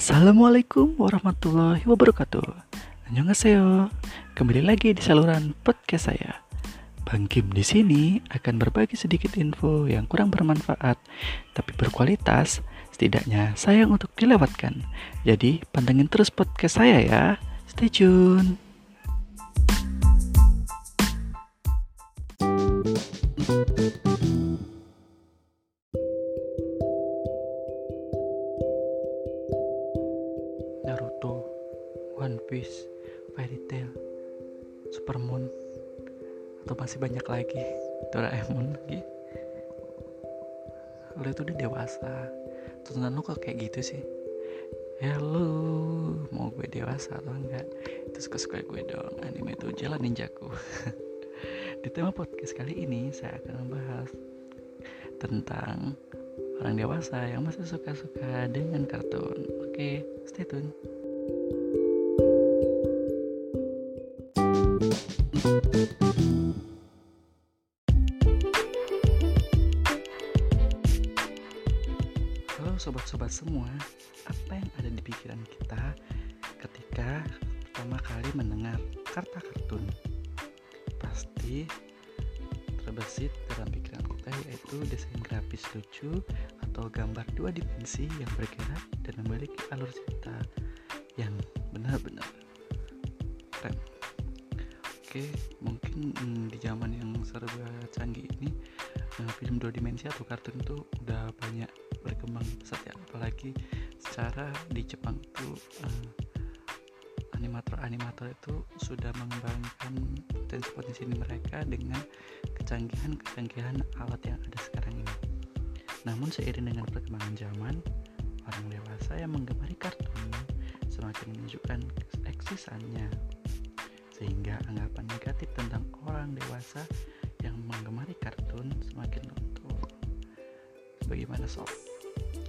Assalamualaikum warahmatullahi wabarakatuh. Annyeonghaseyo. Kembali lagi di saluran podcast saya. Bang Kim di sini akan berbagi sedikit info yang kurang bermanfaat Tapi berkualitas Setidaknya sayang untuk dilewatkan. Jadi pantengin terus podcast saya ya. Stay tune masih banyak lagi. Doraemon lagi. Lo itu udah dewasa, tontonan lo kok kayak gitu sih? Ya lu mau gue dewasa atau enggak? Itu suka-suka gue dong Anime itu jalan ninjaku. Di tema podcast kali ini Saya akan membahas Tentang Orang dewasa yang masih suka-suka dengan kartun. Oke stay tune sobat-sobat semua, apa yang ada di pikiran kita ketika pertama kali mendengar kata kartun? Pasti terbesit dalam pikiran kita yaitu desain grafis lucu atau gambar dua dimensi yang bergerak dan memiliki alur cerita yang benar-benar keren. Oke, mungkin hmm, di zaman yang serba canggih ini eh, film dua dimensi atau kartun itu udah banyak berkembang pesat ya apalagi secara di Jepang itu eh, animator-animator itu sudah mengembangkan potensi-potensi mereka dengan kecanggihan-kecanggihan alat yang ada sekarang ini. Namun seiring dengan perkembangan zaman, orang dewasa yang menggemari kartun semakin menunjukkan eksisannya sehingga anggapan negatif tentang orang dewasa yang menggemari kartun semakin luntur. Bagaimana sob?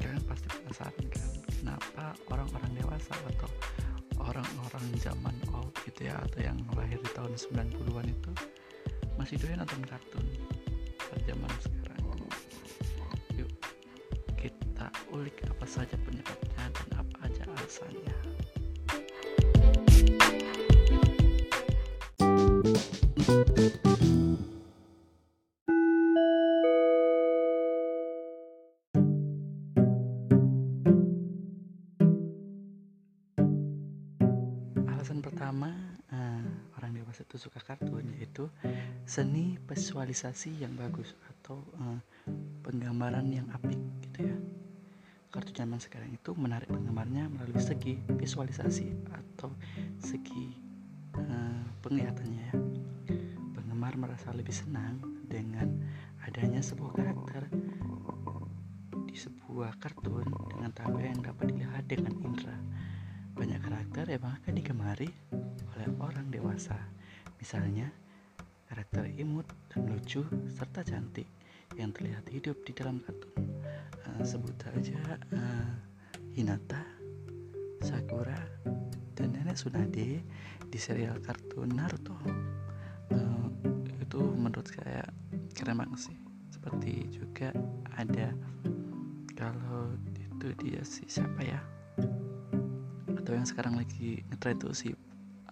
Kalian pasti penasaran kan kenapa orang-orang dewasa atau orang-orang zaman old gitu ya atau yang lahir di tahun 90-an itu masih doyan nonton kartun pada zaman sekarang. Yuk kita ulik apa saja penyebabnya dan apa aja alasannya. Alasan eh, orang dewasa itu suka kartun yaitu seni visualisasi yang bagus atau eh, penggambaran yang apik gitu ya. Kartun zaman sekarang itu menarik penggemarnya melalui segi visualisasi atau segi eh, penglihatannya ya. Penggemar merasa lebih senang dengan adanya sebuah karakter di sebuah kartun dengan tampil yang dapat dilihat dengan indera banyak karakter yang akan digemari oleh orang dewasa. Misalnya, karakter imut dan lucu serta cantik yang terlihat hidup di dalam kartun. Uh, sebut saja uh, Hinata, Sakura, dan Nenek Tsunade di serial kartun Naruto. Uh, itu menurut saya keren banget sih. Seperti juga ada kalau itu dia si siapa ya? atau yang sekarang lagi ngetrend tuh si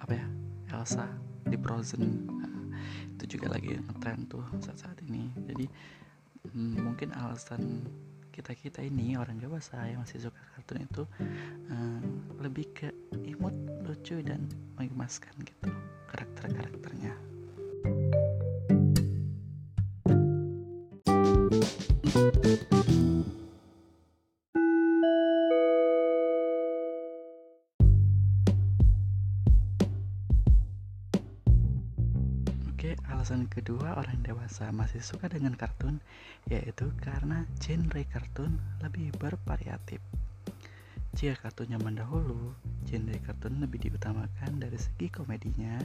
apa ya? Elsa di Frozen. Itu juga lagi ngetrend tuh saat-saat ini. Jadi hmm, mungkin alasan kita kita ini orang dewasa yang masih suka kartun itu hmm, lebih ke imut lucu dan menggemaskan gitu karakter alasan kedua orang dewasa masih suka dengan kartun yaitu karena genre kartun lebih bervariatif. Jika kartun zaman dahulu, genre kartun lebih diutamakan dari segi komedinya,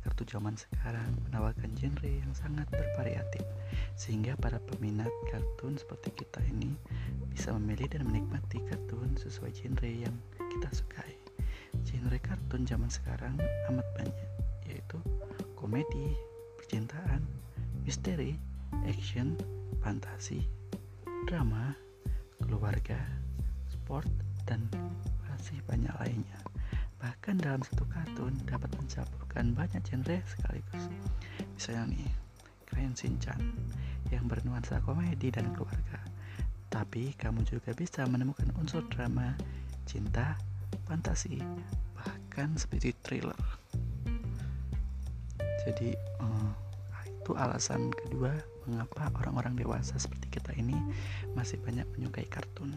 kartun zaman sekarang menawarkan genre yang sangat bervariatif, sehingga para peminat kartun seperti kita ini bisa memilih dan menikmati kartun sesuai genre yang kita sukai. Genre kartun zaman sekarang amat banyak, yaitu komedi, percintaan, misteri, action, fantasi, drama, keluarga, sport, dan masih banyak lainnya. Bahkan dalam satu kartun dapat mencampurkan banyak genre sekaligus. Misalnya nih, Crayon Shinchan yang bernuansa komedi dan keluarga. Tapi kamu juga bisa menemukan unsur drama, cinta, fantasi, bahkan seperti thriller. Jadi uh, itu alasan kedua mengapa orang-orang dewasa seperti kita ini masih banyak menyukai kartun.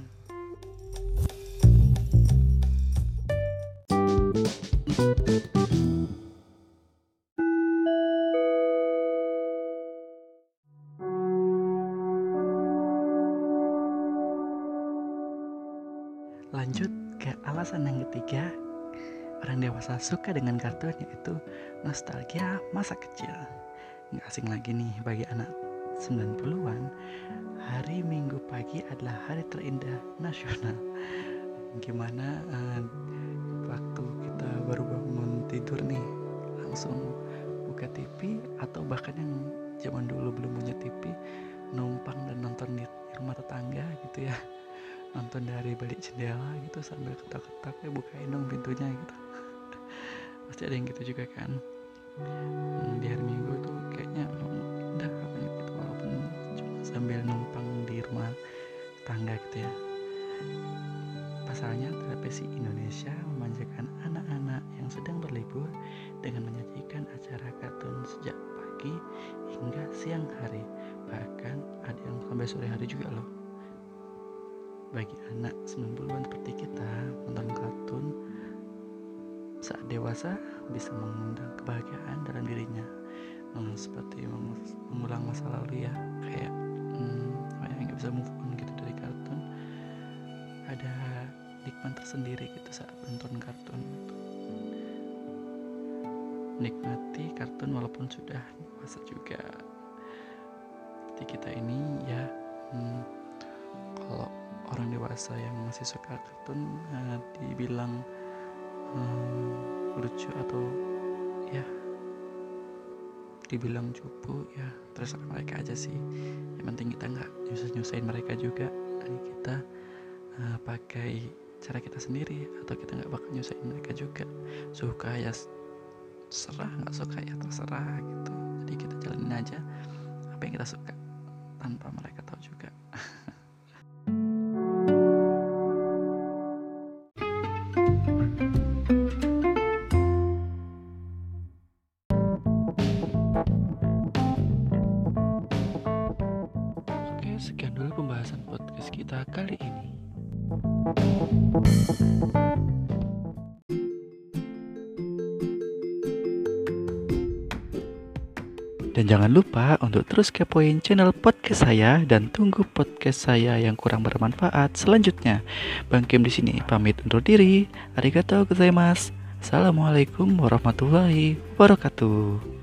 Lanjut ke alasan yang ketiga, orang dewasa suka dengan kartun yaitu nostalgia masa kecil. Nggak asing lagi nih bagi anak 90-an, hari Minggu pagi adalah hari terindah nasional. Gimana uh, waktu kita baru bangun tidur nih, langsung buka TV atau bahkan yang zaman dulu belum punya TV, numpang dan nonton di rumah tetangga gitu ya nonton dari balik jendela gitu sambil ketak-ketak ya bukain dong pintunya gitu pasti ada yang gitu juga kan. Hmm, di hari minggu tuh kayaknya udah banyak gitu walaupun cuma sambil numpang di rumah tangga gitu ya. Pasalnya televisi Indonesia memanjakan anak-anak yang sedang berlibur dengan menyajikan acara kartun sejak pagi hingga siang hari. Bahkan ada yang sampai sore hari juga loh. Bagi anak 90-an seperti kita menonton kartun saat dewasa bisa mengundang kebahagiaan dalam dirinya. Hmm, seperti mengulang masa lalu ya kayak hmm, yang nggak bisa move on gitu dari kartun. Ada nikmat tersendiri gitu saat menonton kartun. Nikmati kartun walaupun sudah dewasa juga. Seperti kita ini ya hmm, kalau orang dewasa yang masih suka kartun uh, dibilang lucu atau ya dibilang cupu ya terus mereka aja sih. Yang penting kita nggak nyusah nyusahin mereka juga. Kita uh, pakai cara kita sendiri atau kita nggak bakal nyusahin mereka juga. Suka ya serah nggak suka ya terserah gitu. Jadi kita jalanin aja apa yang kita suka tanpa mereka tahu juga sekian dulu pembahasan podcast kita kali ini. Dan jangan lupa untuk terus kepoin channel podcast saya dan tunggu podcast saya yang kurang bermanfaat selanjutnya. Bang Kim di sini pamit undur diri. Arigatou gozaimasu. Assalamualaikum warahmatullahi wabarakatuh.